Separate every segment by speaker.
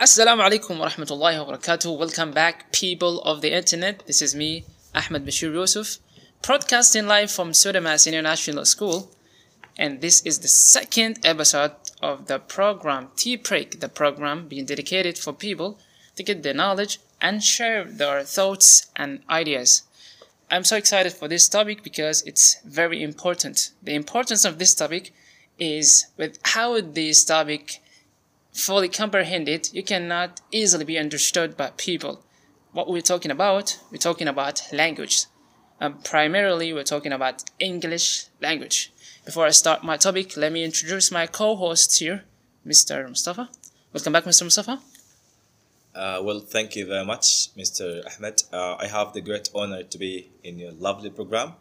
Speaker 1: Assalamu alaikum wa rahmatullahi wa barakatuh. Welcome back, people of the internet. This is me, Ahmed Bashir Yusuf, broadcasting live from Sudamas International School. And this is the second episode of the program Tea Break, the program being dedicated for people to get their knowledge and share their thoughts and ideas. I'm so excited for this topic because it's very important. The importance of this topic is with how this topic fully comprehended, you cannot easily be understood by people. What we're talking about, we're talking about language. Um, primarily, we're talking about English language. Before I start my topic, let me introduce my co-host here, Mr. Mustafa. Welcome back, Mr. Mustafa.
Speaker 2: Uh, well, thank you very much, Mr. Ahmed. Uh, I have the great honor to be in your lovely program.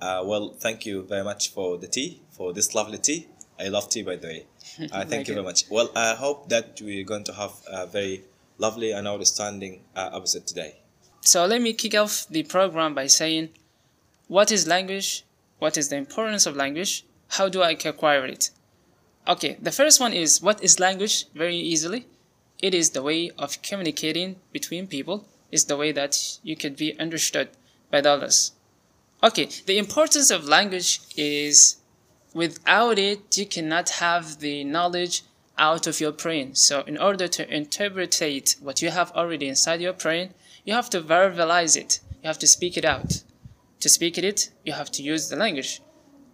Speaker 2: Uh, well, thank you very much for the tea, for this lovely tea. I love tea, by the way. Uh, thank, you very much. Well, I hope that we're going to have a very lovely and outstanding uh, episode today.
Speaker 1: So let me kick off the program by saying, what is language? What is the importance of language? How do I acquire it? Okay, the first one is what is language? Very easily, it is the way of communicating between people. It's the way that you could be understood by the others. Okay, the importance of language is without it, you cannot have the knowledge out of your brain. So, in order to interpretate what you have already inside your brain, you have to verbalize it. You have to speak it out. To speak it, you have to use the language,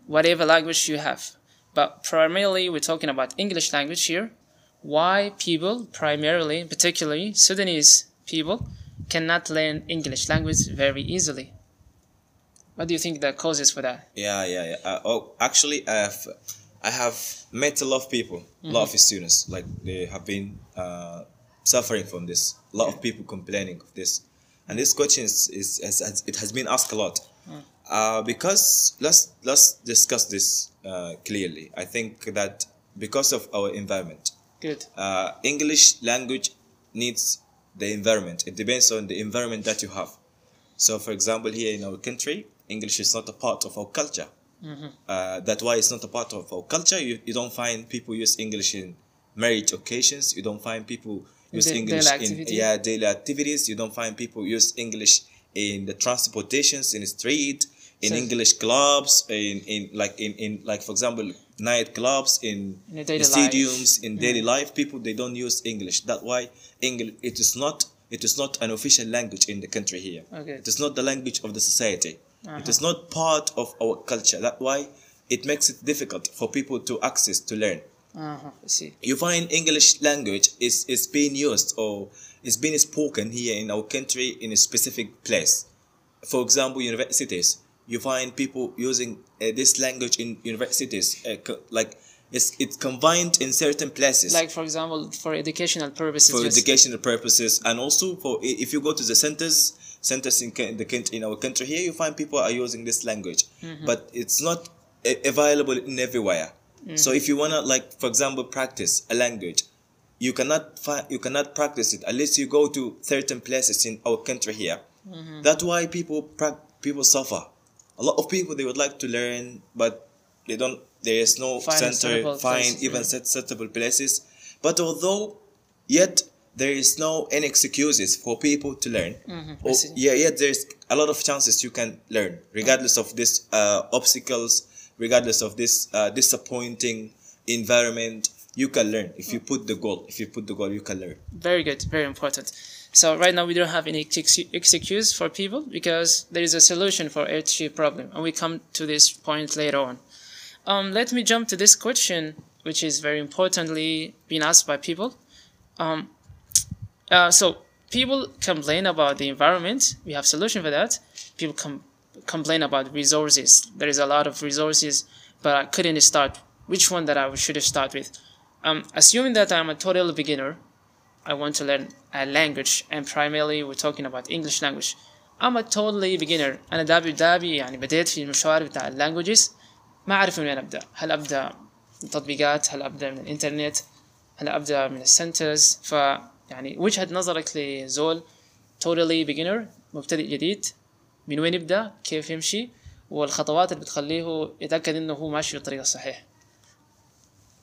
Speaker 1: whatever language you have. But primarily, we're talking about English language here. Why people, primarily, particularly Sudanese people, cannot learn English language very easily? What do you think the causes for that?
Speaker 2: Yeah, yeah, yeah. Uh, oh, actually, I have, I have met a lot of people, a lot of students. Like they have been uh, suffering from this. A lot of people complaining of this, and this question is, is, is it has been asked a lot. Uh, because let's let's discuss this uh, clearly. I think that because of our environment,
Speaker 1: Good.
Speaker 2: uh, English language needs the environment. It depends on the environment that you have. So, for example, here in our country, English is not a part of our culture. Uh, that's why it's not a part of our culture. You, you don't find people use English in marriage occasions. You don't find people use
Speaker 1: Da-
Speaker 2: English in yeah daily activities. You don't find people use English in the transportations in the street, in
Speaker 1: So-
Speaker 2: English clubs, in, in like in, in like for example night clubs, in,
Speaker 1: In
Speaker 2: stadiums, in
Speaker 1: life.
Speaker 2: daily life. People they don't use English. That's why English it is not it is not an official language in the country here.
Speaker 1: Okay.
Speaker 2: It is not the language of the society.
Speaker 1: Uh-huh.
Speaker 2: It is not part of our culture. That's why it makes it difficult for people to access to learn.
Speaker 1: Uh-huh. See.
Speaker 2: You find English language is, is being used or is being spoken here in our country in a specific place. For example, universities. You find people using uh, this language in universities, uh, co- like it's it's combined in certain places
Speaker 1: Like for example, for educational purposes.
Speaker 2: for educational purposes and also for if you go to the centers centers in the country in our country. Here you find people are using this language but it's not a- available in everywhere so if you want to like for example practice a language you cannot find you cannot practice it unless you go to certain places in our country here. That's why people prac- people suffer. A lot of people they would like to learn but they don't there is no
Speaker 1: Find
Speaker 2: center find even suitable places. But although yet there is no any excuses for people to learn Or-
Speaker 1: see.
Speaker 2: yeah yet there's a lot of chances you can learn regardless of this uh, obstacles regardless of this uh, disappointing environment you can learn if you put the goal if you put the goal you can learn
Speaker 1: Very good. Very important. So right now we don't have any ex- excuse for people because there is a solution for each problem, and we come to this point later on. Um, let me jump to this question, which is very importantly being asked by people. Um, uh, so people complain about the environment. We have solution for that. People com- complain about resources. There is a lot of resources, but I couldn't start. Which one that I should start with? Um, assuming that I'm a total beginner, I want to learn a language and primarily we're talking about English language. I'm a totally beginner. أنا دابي دابي يعني بديت في المشوار بتاع اللانجوجز ما أعرف من وين أبدأ. هل أبدأ من التطبيقات؟ هل أبدأ من الإنترنت؟ هل أبدأ من السنترز؟ ف يعني وجهة نظرك لزول totally beginner مبتدئ جديد من وين يبدأ؟ كيف يمشي؟ والخطوات اللي بتخليه يتأكد إنه هو ماشي في الطريق الصحيح.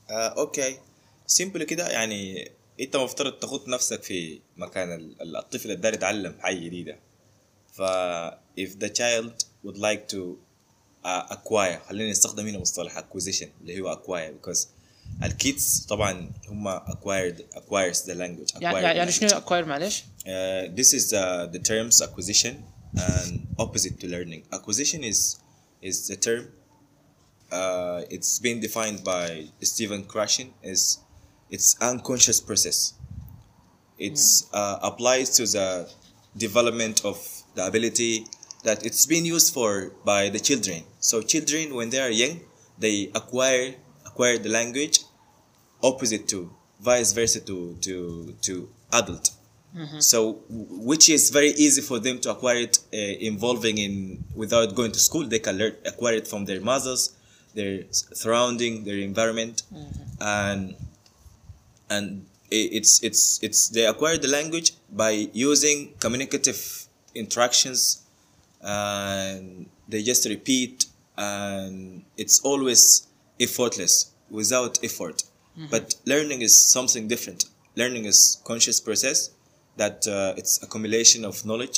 Speaker 2: آه أوكي سيمبل كده يعني أنت مفترض تحط نفسك في مكان ال- ال- الطفل الداري يتعلم حاجة جديدة ف if the child would like to uh, acquire خلينا نستخدم هنا مصطلح acquisition اللي هو acquire because الكيدز طبعا هم acquired acquires the language acquire
Speaker 1: يعني
Speaker 2: the
Speaker 1: يعني
Speaker 2: language.
Speaker 1: شنو اكواير معلش؟
Speaker 2: Uh, this is uh, the terms acquisition and opposite to learning. Acquisition is is the term. Uh, it's been defined by Stephen Krashen as it's unconscious process. It's uh, applies to the development of the ability that it's been used for by the children. So children, when they are young, they acquire acquire the language opposite to vice versa to to to adult. So which is very easy for them to acquire it uh, involving in without going to school. They can learn acquire it from their mothers their surrounding their environment. And and it's it's it's they acquire the language by using communicative interactions and they just repeat and it's always effortless without effort but learning is something different. Learning is conscious process that uh, it's accumulation of knowledge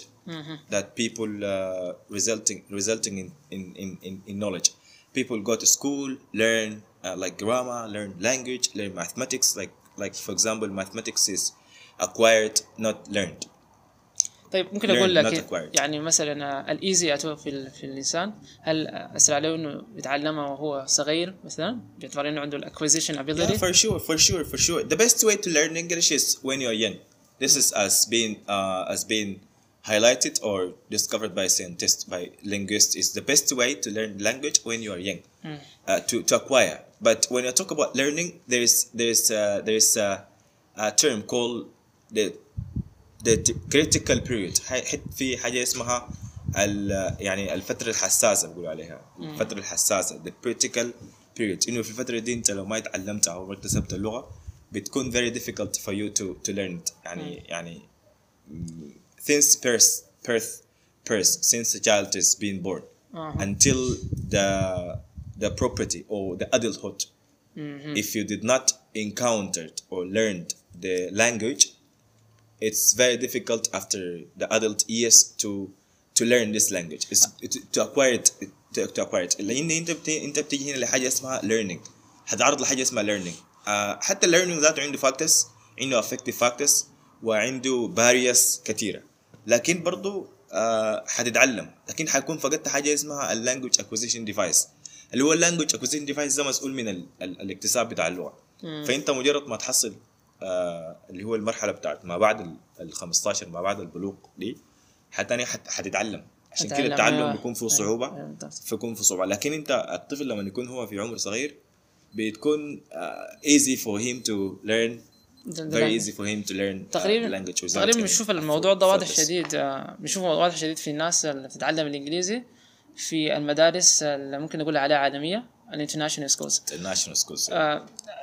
Speaker 2: that people uh, resulting resulting in, in, in, in, in knowledge. People go to school learn uh, like grammar learn language learn mathematics. Like like for example mathematics is acquired not learned
Speaker 1: طيب ممكن
Speaker 2: أقول
Speaker 1: لك. يعني مثلا الايزي اتو في في الانسان هل اسرع له انه يتعلمها وهو صغير مثلا باعتبار انه عنده الاكوزيشن
Speaker 2: Yeah,
Speaker 1: ابيلتي
Speaker 2: for sure, for sure, for sure. The best way to learn English is when you're young. This is as being uh, as being highlighted or discovered by scientists, by linguists. Is the best way to learn language when you are young, uh, to to acquire. But when you talk about learning, there is there is uh, there is a term called the the t- critical period. هاي- حت- في حاجة اسمها ال- يعني الفترة الحساسة بيقولوا عليها الفترة الحساسة the critical period إنه في الفترة دي أنت لو ما تعلمتها أو ما اكتسبت اللغة بتكون very difficult for you to to learn it يعني يعني mm, since birth birth birth since the child is being born until the the property or the adulthood if you did not encountered or learned the language it's very difficult after the adult years to to learn this language. It's, to, to acquire it to, to acquire it. لأن إنت إنت بتيجي هنا لحاجة اسمها learning. هتعرض لحاجة اسمها learning. آه حتى learning ذاته عنده factors عنده affective factors وعنده barriers كثيرة. لكن برضو آه حتتعلم. لكن حيكون فقدت حاجة اسمها اللانجوج acquisition device. اللي هو اللانجوج acquisition device ده مسؤول من ال ال الاكتساب بتاع اللغة. فأنت مجرد ما تحصل اللي هو المرحلة بتاعت ما بعد ال- ال 15 ما بعد البلوغ دي حتاني حت حتتعلم عشان كده التعلم
Speaker 1: أيوة.
Speaker 2: بيكون فيه
Speaker 1: أيوة،
Speaker 2: صعوبة
Speaker 1: أيوة، بالضبط.
Speaker 2: فيكون في صعوبة لكن أنت الطفل لما يكون هو في عمر صغير بتكون uh, easy for him to learn very easy for him to learn uh,
Speaker 1: تقريبا تقريبا بنشوف الموضوع ده واضح. شديد آه، بنشوفه واضح شديد في الناس اللي بتتعلم الإنجليزي في المدارس اللي ممكن نقول عليها عالمية الانترناشونال سكولز
Speaker 2: international schools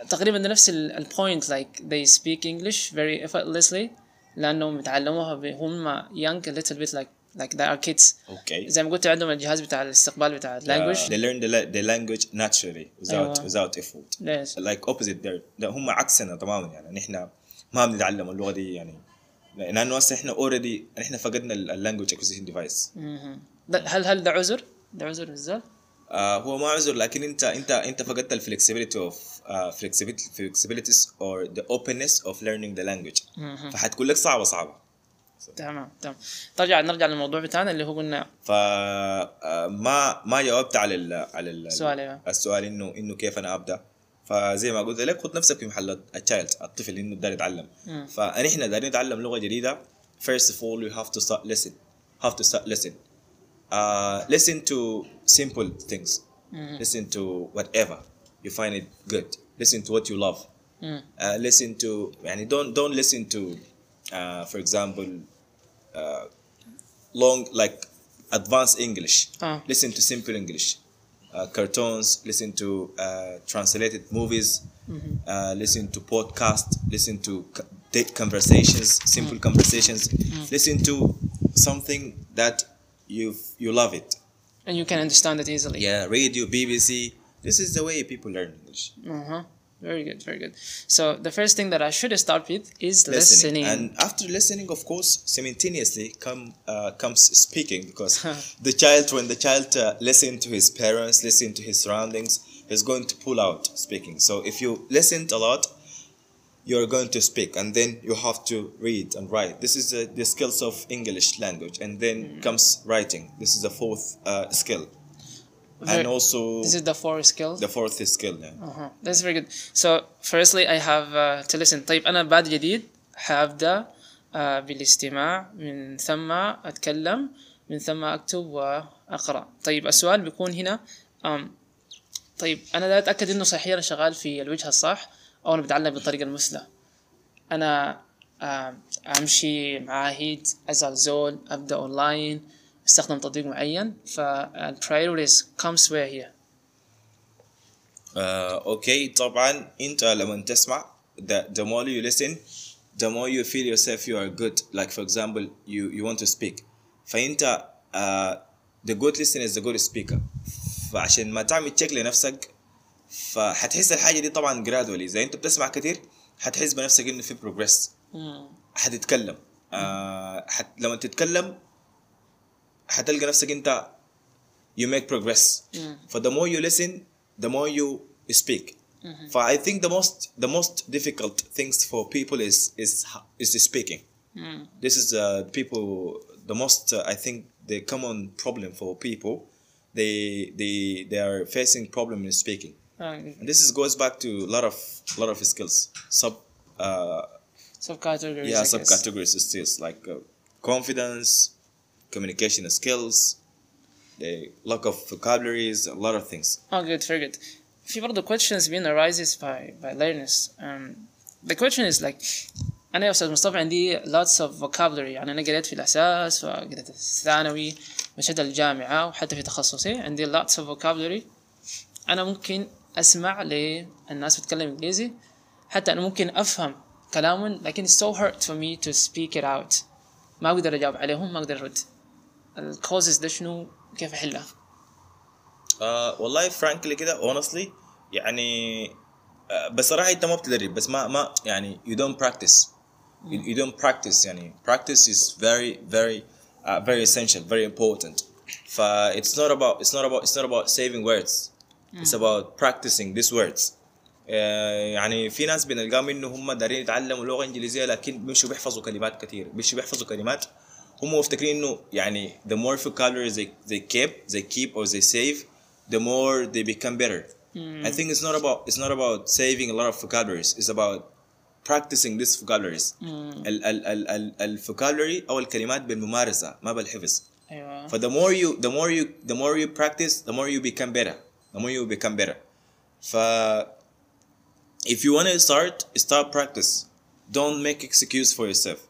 Speaker 1: تقريبا ده نفس البوينت like they speak English very effortlessly لأنهم يتعلموها هم young a little bit like like they are kids.
Speaker 2: Okay.
Speaker 1: زي ما قلت عندهم الجهاز بتاع الاستقبال بتاع
Speaker 2: Uh,
Speaker 1: language.
Speaker 2: they learn the, the language naturally without
Speaker 1: أيوة.
Speaker 2: without effort.
Speaker 1: Yes.
Speaker 2: like opposite there. ده هم عكسنا تماما يعني. نحن ما بنتعلم اللغة دي يعني. لأنه هسه إحنا اوريدي إحنا فقدنا اللانجوج اكوزيشن ديفايس
Speaker 1: هل هل ده عذر؟ ده عذر بالذات؟
Speaker 2: آه هو ما عذر لكن انت انت انت فقدت الفلكسبيليتي اوف flexibilities or the openness of learning the language. فحتكون لك صعبة صعبة.
Speaker 1: تمام تمام. ترجع نرجع للموضوع بتاعنا اللي هو قلنا.
Speaker 2: فما ما جاوبت على ال على ال
Speaker 1: السؤال أيوة.
Speaker 2: السؤال إنه إنه كيف أنا أبدأ. فزي ما قلت لك خد نفسك في محل التشايلد الطفل إنه داير يتعلم. فنحن دايرين نتعلم لغة جديدة. First of all you have to start listen have to start listen Uh, listen to simple things. Mm. Listen to whatever you find it good. Listen to what you love. Mm. Uh, listen to and don't don't listen to, uh, for example, uh, long like advanced English.
Speaker 1: Oh.
Speaker 2: Listen to simple English, uh, cartoons. Listen to translated movies. Mm-hmm. listen to podcast. Listen to conversations, simple mm. conversations. Mm. Listen to something that you you love it.
Speaker 1: And you can understand it easily.
Speaker 2: Yeah, radio, BBC. This is the way people learn English.
Speaker 1: Uh huh. Very good, very good. So the first thing that I should start with is listening.
Speaker 2: listening. And after listening, of course, simultaneously come uh, comes speaking because the child, when the child uh, listen to his parents, listen to his surroundings, is going to pull out speaking. So if you listened a lot, you're going to speak, and then you have to read and write. This is uh, the skills of English language, and then comes writing. This is the fourth uh, skill, and
Speaker 1: Very-
Speaker 2: also
Speaker 1: This is the four skills.
Speaker 2: the fourth skill. Yeah.
Speaker 1: Uh-huh. That's very good. So firstly I have uh, to listen. طيب أنا بعد جديد حابدأ uh, بالاستماع من ثم أتكلم من ثم أكتب وأقرأ. طيب السؤال بيكون هنا um, طيب أنا لا أتأكد إنه صحيح أنا شغال في الوجهة الصح أو أنا بتعلم بالطريقة المثلى. أنا آه، أمشي معاهد أزعل زول أبدأ أونلاين أستخدم تطبيق معين فالبرايوريز comes where here.
Speaker 2: آه، أوكي طبعا انت لما تسمع the, the more you listen the more you feel yourself you are good like for example you you want to speak فانت uh, the good listener is the good speaker فعشان ما تعمل تشيك لنفسك فحتحس الحاجة دي طبعا gradually اذا انت بتسمع كتير حتحس بنفسك انه في
Speaker 1: مم.
Speaker 2: حتتكلم آه حت لما تتكلم حتلقى نفسك انت you make progress for the more you listen the more you speak for I think the most the most difficult things for people is is is speaking this is uh, people the most uh, I think the common problem for people they they they are facing problem in speaking
Speaker 1: آه،
Speaker 2: and this is goes back to a lot of lot of skills sub uh,
Speaker 1: subcategories
Speaker 2: yeah
Speaker 1: I guess.
Speaker 2: subcategories is still like uh, confidence communication skills the lack of vocabularies a lot of things
Speaker 1: Oh, good, very good. في برضه questions being arises by by learners. Um, the question is like أنا يا أستاذ مصطفى عندي lots of vocabulary يعني أنا قريت في الأساس وقريت في الثانوي مشيت الجامعة وحتى في تخصصي عندي lots of vocabulary أنا ممكن أسمع للناس بتتكلم إنجليزي حتى أنا ممكن أفهم كلامهم لكن it's so hard for me to speak it out ما أقدر أجاوب عليهم ما أقدر أرد الكوزز ده شنو كيف أحلها؟
Speaker 2: آه والله فرانكلي كده honestly يعني آه بصراحة أنت ما بتدرب بس ما ما يعني you don't practice you, you don't practice يعني practice is very very uh, very essential very important ف it's not about it's not about it's not about saving words it's about practicing these words آه يعني في ناس بنلقاهم انه هم دارين يتعلموا لغه انجليزيه لكن بيمشوا بيحفظوا كلمات كثير بيمشوا بيحفظوا كلمات هم مفتكرين انه يعني the more vocabulary they, they keep they keep or they save the more they become better I think it's not about it's not about saving a lot of vocabularies it's about practicing these vocabularies ال ال ال ال الفوكابولري او الكلمات بالممارسه ما بالحفظ
Speaker 1: أيوة
Speaker 2: For the more you the more you the more you practice, the more you become better. The more you become better. If you want to start, start practice. Don't make excuse for yourself.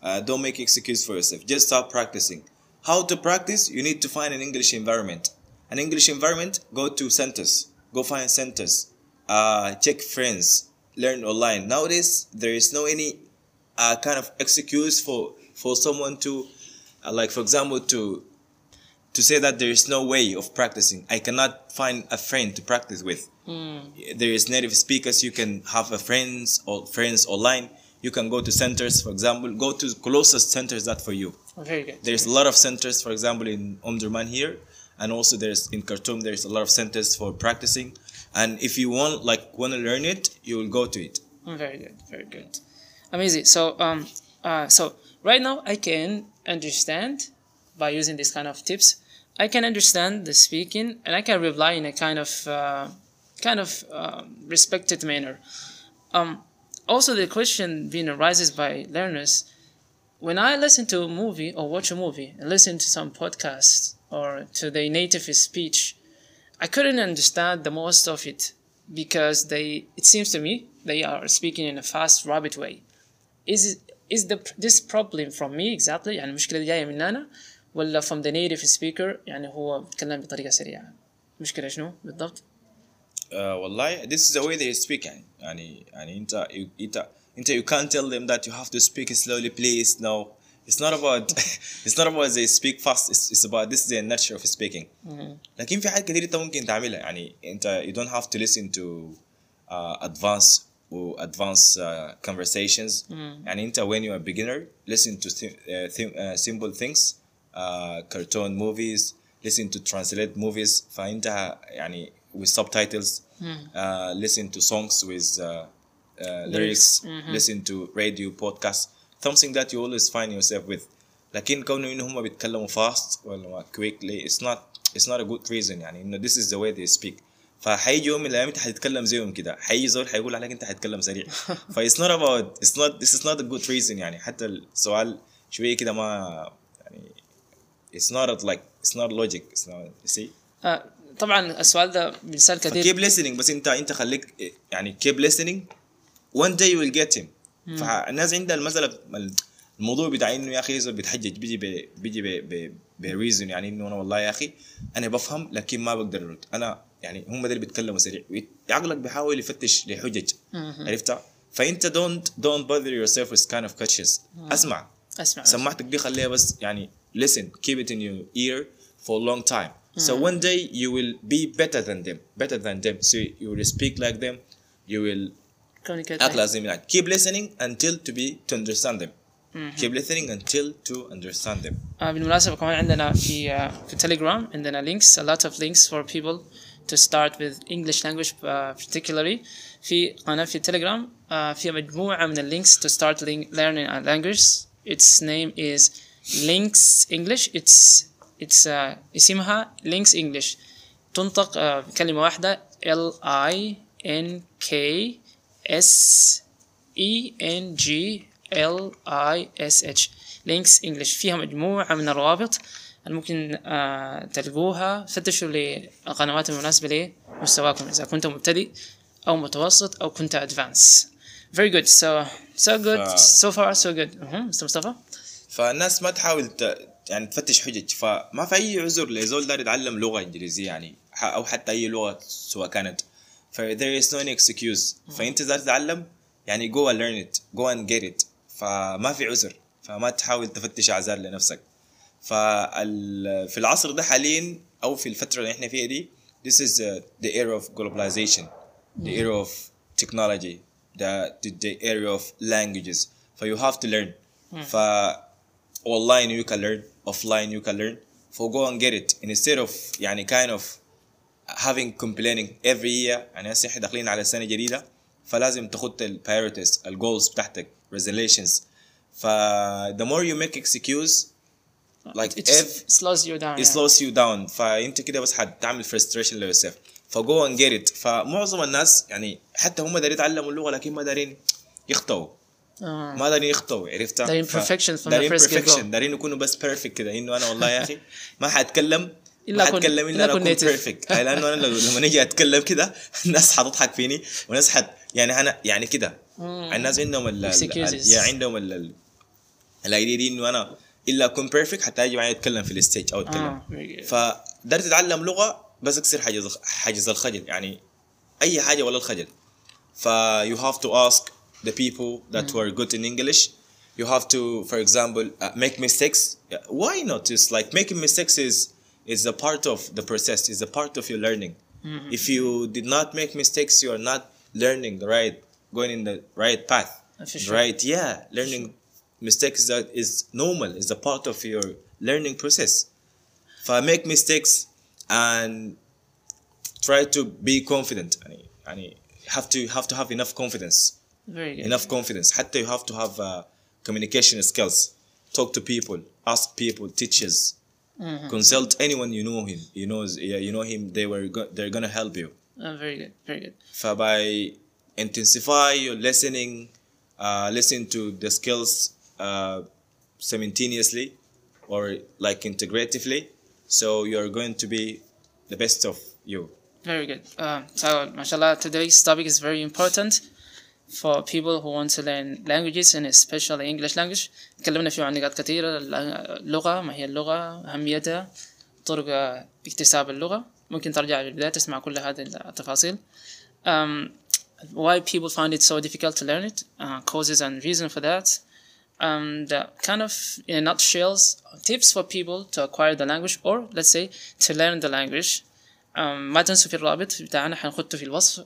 Speaker 2: Uh, don't make excuse for yourself. Just start practicing. How to practice? You need to find an English environment. An English environment. Go to centers. Go find centers. Uh, check friends. Learn online. Nowadays, there is no any uh, kind of excuse for for someone to, uh, like for example, to to say that there is no way of practicing. I cannot find a friend to practice with. There is native speakers. You can have a friends or friends online. You can go to centers, for example. Go to closest centers that for you.
Speaker 1: very good
Speaker 2: There's a lot of centers, for example, in Omdurman here, and also there's in Khartoum. There's a lot of centers for practicing. And if you want, like, want to learn it, you will go to it.
Speaker 1: Mm, Very good, very good. Amazing. So um uh so right now I can understand by using this kind of tips. I can understand the speaking and I can reply in a kind of uh, kind of um, respected manner. Um also the question being arises by learners when I listen to a movie or watch a movie and listen to some podcast or to the native speech, I couldn't understand the most of it because they it seems to me they are speaking in a fast rapid way. Is is the this problem from me exactly يعني المشكلة دي جاية من أنا ولا from the native speaker يعني هو بيتكلم بطريقة سريعة المشكلة شنو بالضبط؟
Speaker 2: Uh, والله this is the way they speak يعني يعني يعني انت انت انت you can't tell them that you have to speak slowly please no it's not about it's not about they speak fast it's, it's about this is the nature of speaking لكن في حاجات كتير انت ممكن تعملها يعني انت you don't have to listen to uh, advanced و advanced uh, conversations يعني انت when you are beginner listen to th- uh, th- uh, simple things uh, cartoon movies listen to translate movies فانت يعني with subtitles uh, listen to songs with uh, uh, lyrics listen to radio podcasts something that you always find yourself with لكن كونه انه هم بيتكلموا fast ولا quickly it's not it's not a good reason يعني انه this is the way they speak فحيجي يوم من الايام انت حتتكلم زيهم كده حيجي زول حيقول عليك انت حتتكلم سريع ف it's not about it's not this is not a good reason يعني حتى السؤال شويه كده ما يعني it's not like it's not logic. It's not you see?
Speaker 1: آه طبعا السؤال ده بيسال كثير.
Speaker 2: Keep listening. بس انت انت خليك يعني keep listening. One day you will get him. فالناس عندها المسألة الموضوع بتاع إنه يا أخي بيتحجج بيجي ب بيجي بريزون يعني إنه أنا والله يا أخي أنا بفهم لكن ما بقدر أرد. أنا يعني هم ده اللي بيتكلموا سريع. عقلك بيحاول يفتش لحجج. عرفتها؟ فأنت don't don't bother yourself with kind of catches. أسمع.
Speaker 1: أسمع
Speaker 2: سماعتك دي خليها بس يعني listen keep it in your ear for a long time so one day you will be better than them better than them so you will speak like them you will
Speaker 1: communicate
Speaker 2: act like them like keep listening until to be to understand them keep listening until to understand them
Speaker 1: آه بالمناسبة كمان عندنا في آه في تليجرام عندنا links a lot of links for people to start with English language uh, particularly في قناة في تليجرام uh, فيها مجموعة من اللينكس to start ling- learning a language its name is لينكس انجلش اتس اتس اسمها لينكس انجلش تنطق آه، بكلمه واحدة ال اي ان كي اس اي ان جي ال اي اس اتش لينكس انجلش فيها مجموعة من الروابط ممكن آه، تلقوها. فتشوا للقنوات المناسبة لمستواكم إذا كنت مبتدئ أو متوسط أو كنت أدفانس very good. So so good. so far so good. مستر مصطفى؟
Speaker 2: فالناس ما تحاول ت... يعني تفتش حجج. فما في أي عذر لزول دار يتعلم لغة إنجليزية يعني أو حتى أي لغة سواء كانت. ف there is no any excuse. فأنت إذا تتعلم يعني go and learn it go and get it. فما في عذر. فما تحاول تفتش أعذار لنفسك. فال... في العصر ده حاليا أو في الفترة اللي إحنا فيها دي this is the era of globalization. the era of technology. The, the, the era of languages. so you have to learn. ف online you can learn offline you can learn so go and get it instead of يعني kind of having complaining every year يعني هسه احنا داخلين على سنه جديده فلازم تخط ال priorities ال goals بتاعتك resolutions ف the more you make excuse like
Speaker 1: it
Speaker 2: if
Speaker 1: slows you down
Speaker 2: it
Speaker 1: yeah.
Speaker 2: slows you down فانت كده بس حتعمل frustration لyourself فجو and get it فمعظم الناس يعني حتى هم دارين يتعلموا اللغه لكن ما دارين يخطئوا
Speaker 1: آه.
Speaker 2: ما دارين يخطئوا عرفتها
Speaker 1: دارين the
Speaker 2: دارين perfection دارين يكونوا بس perfect كده إنه أنا والله يا أخي ما حأتكلم
Speaker 1: أكون-
Speaker 2: حأتكلم
Speaker 1: إلا
Speaker 2: أنا
Speaker 1: أكون
Speaker 2: أي لأنه أنا لما نيجي أتكلم كده الناس حتضحك فيني والناس حت يعني أنا يعني كده. الناس عندهم ال. يا عندهم ال- ال- الايديا دي إنه أنا إلا أكون بيرفكت حتى يجي معي اتكلم في الستيج أو اتكلم
Speaker 1: آه،.
Speaker 2: فدرت تتعلم لغة بس أكسر حاجز حاجز الخجل يعني أي حاجة ولا الخجل. ف you have to ask the people that mm. were good in English. You have to, for example, uh, make mistakes. Why not? It's like making mistakes is is a part of the process. Is a part of your learning. Mm-hmm. If you did not make mistakes, you are not learning the right, going in the right path.
Speaker 1: Sure.
Speaker 2: Right? Yeah, learning sure. mistakes that is normal. Is a part of your learning process. If I make mistakes and try to be confident, and have to have to have enough confidence
Speaker 1: very good.
Speaker 2: Enough confidence. Hatta you have to have uh, communication skills. Talk to people, ask people, teachers, mm-hmm. consult anyone you know him. You know, you know him. They were go- they're gonna help you.
Speaker 1: Oh, very good, very good.
Speaker 2: For by intensify your listening, uh, listen to the skills uh, simultaneously or like integratively. So you're going to be the best of you.
Speaker 1: Very good. Uh, so, mashallah, today's topic is very important for people who want to learn languages and especially English language. تكلمنا فيه عن نقاط كثيرة اللغة ما هي اللغة أهميتها طرق اكتساب اللغة ممكن ترجع للبداية تسمع كل هذه التفاصيل. Um, why people find it so difficult to learn it, uh, causes and reason for that. Um, the kind of in a nutshell tips for people to acquire the language or let's say to learn the language. Um, ما تنسوا في الرابط بتاعنا حنحطه في الوصف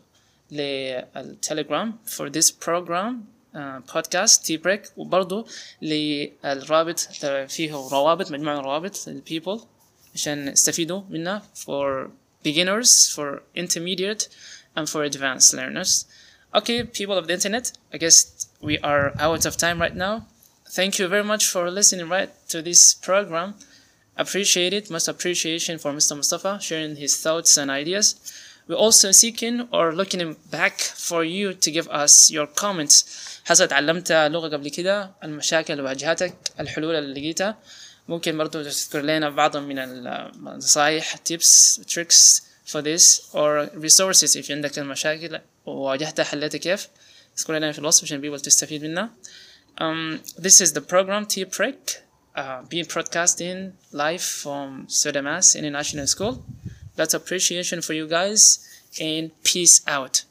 Speaker 1: للتليجرام for this program بودكاست تي بريك وبرضه للرابط فيه روابط مجموعة من روابط للبيبل عشان يستفيدوا منها for beginners for intermediate and for advanced learners okay people of the internet I guess we are out of time right now thank you very much for listening right to this program appreciate it much appreciation for Mr. Mustafa sharing his thoughts and ideas We're also seeking or looking back for you to give us your comments. هل تعلمت لغة قبل كده المشاكل اللي الحلول اللي لقيتها. ممكن برضو تذكر لنا بعض من النصائح tips tricks for this or resources if عندك المشاكل وواجهتها حليتها كيف. اذكر لنا في الوصف عشان people تستفيد منها. Um, this is the program Tea Break uh, being broadcasted live from Sudamas International School. That's appreciation for you guys and peace out.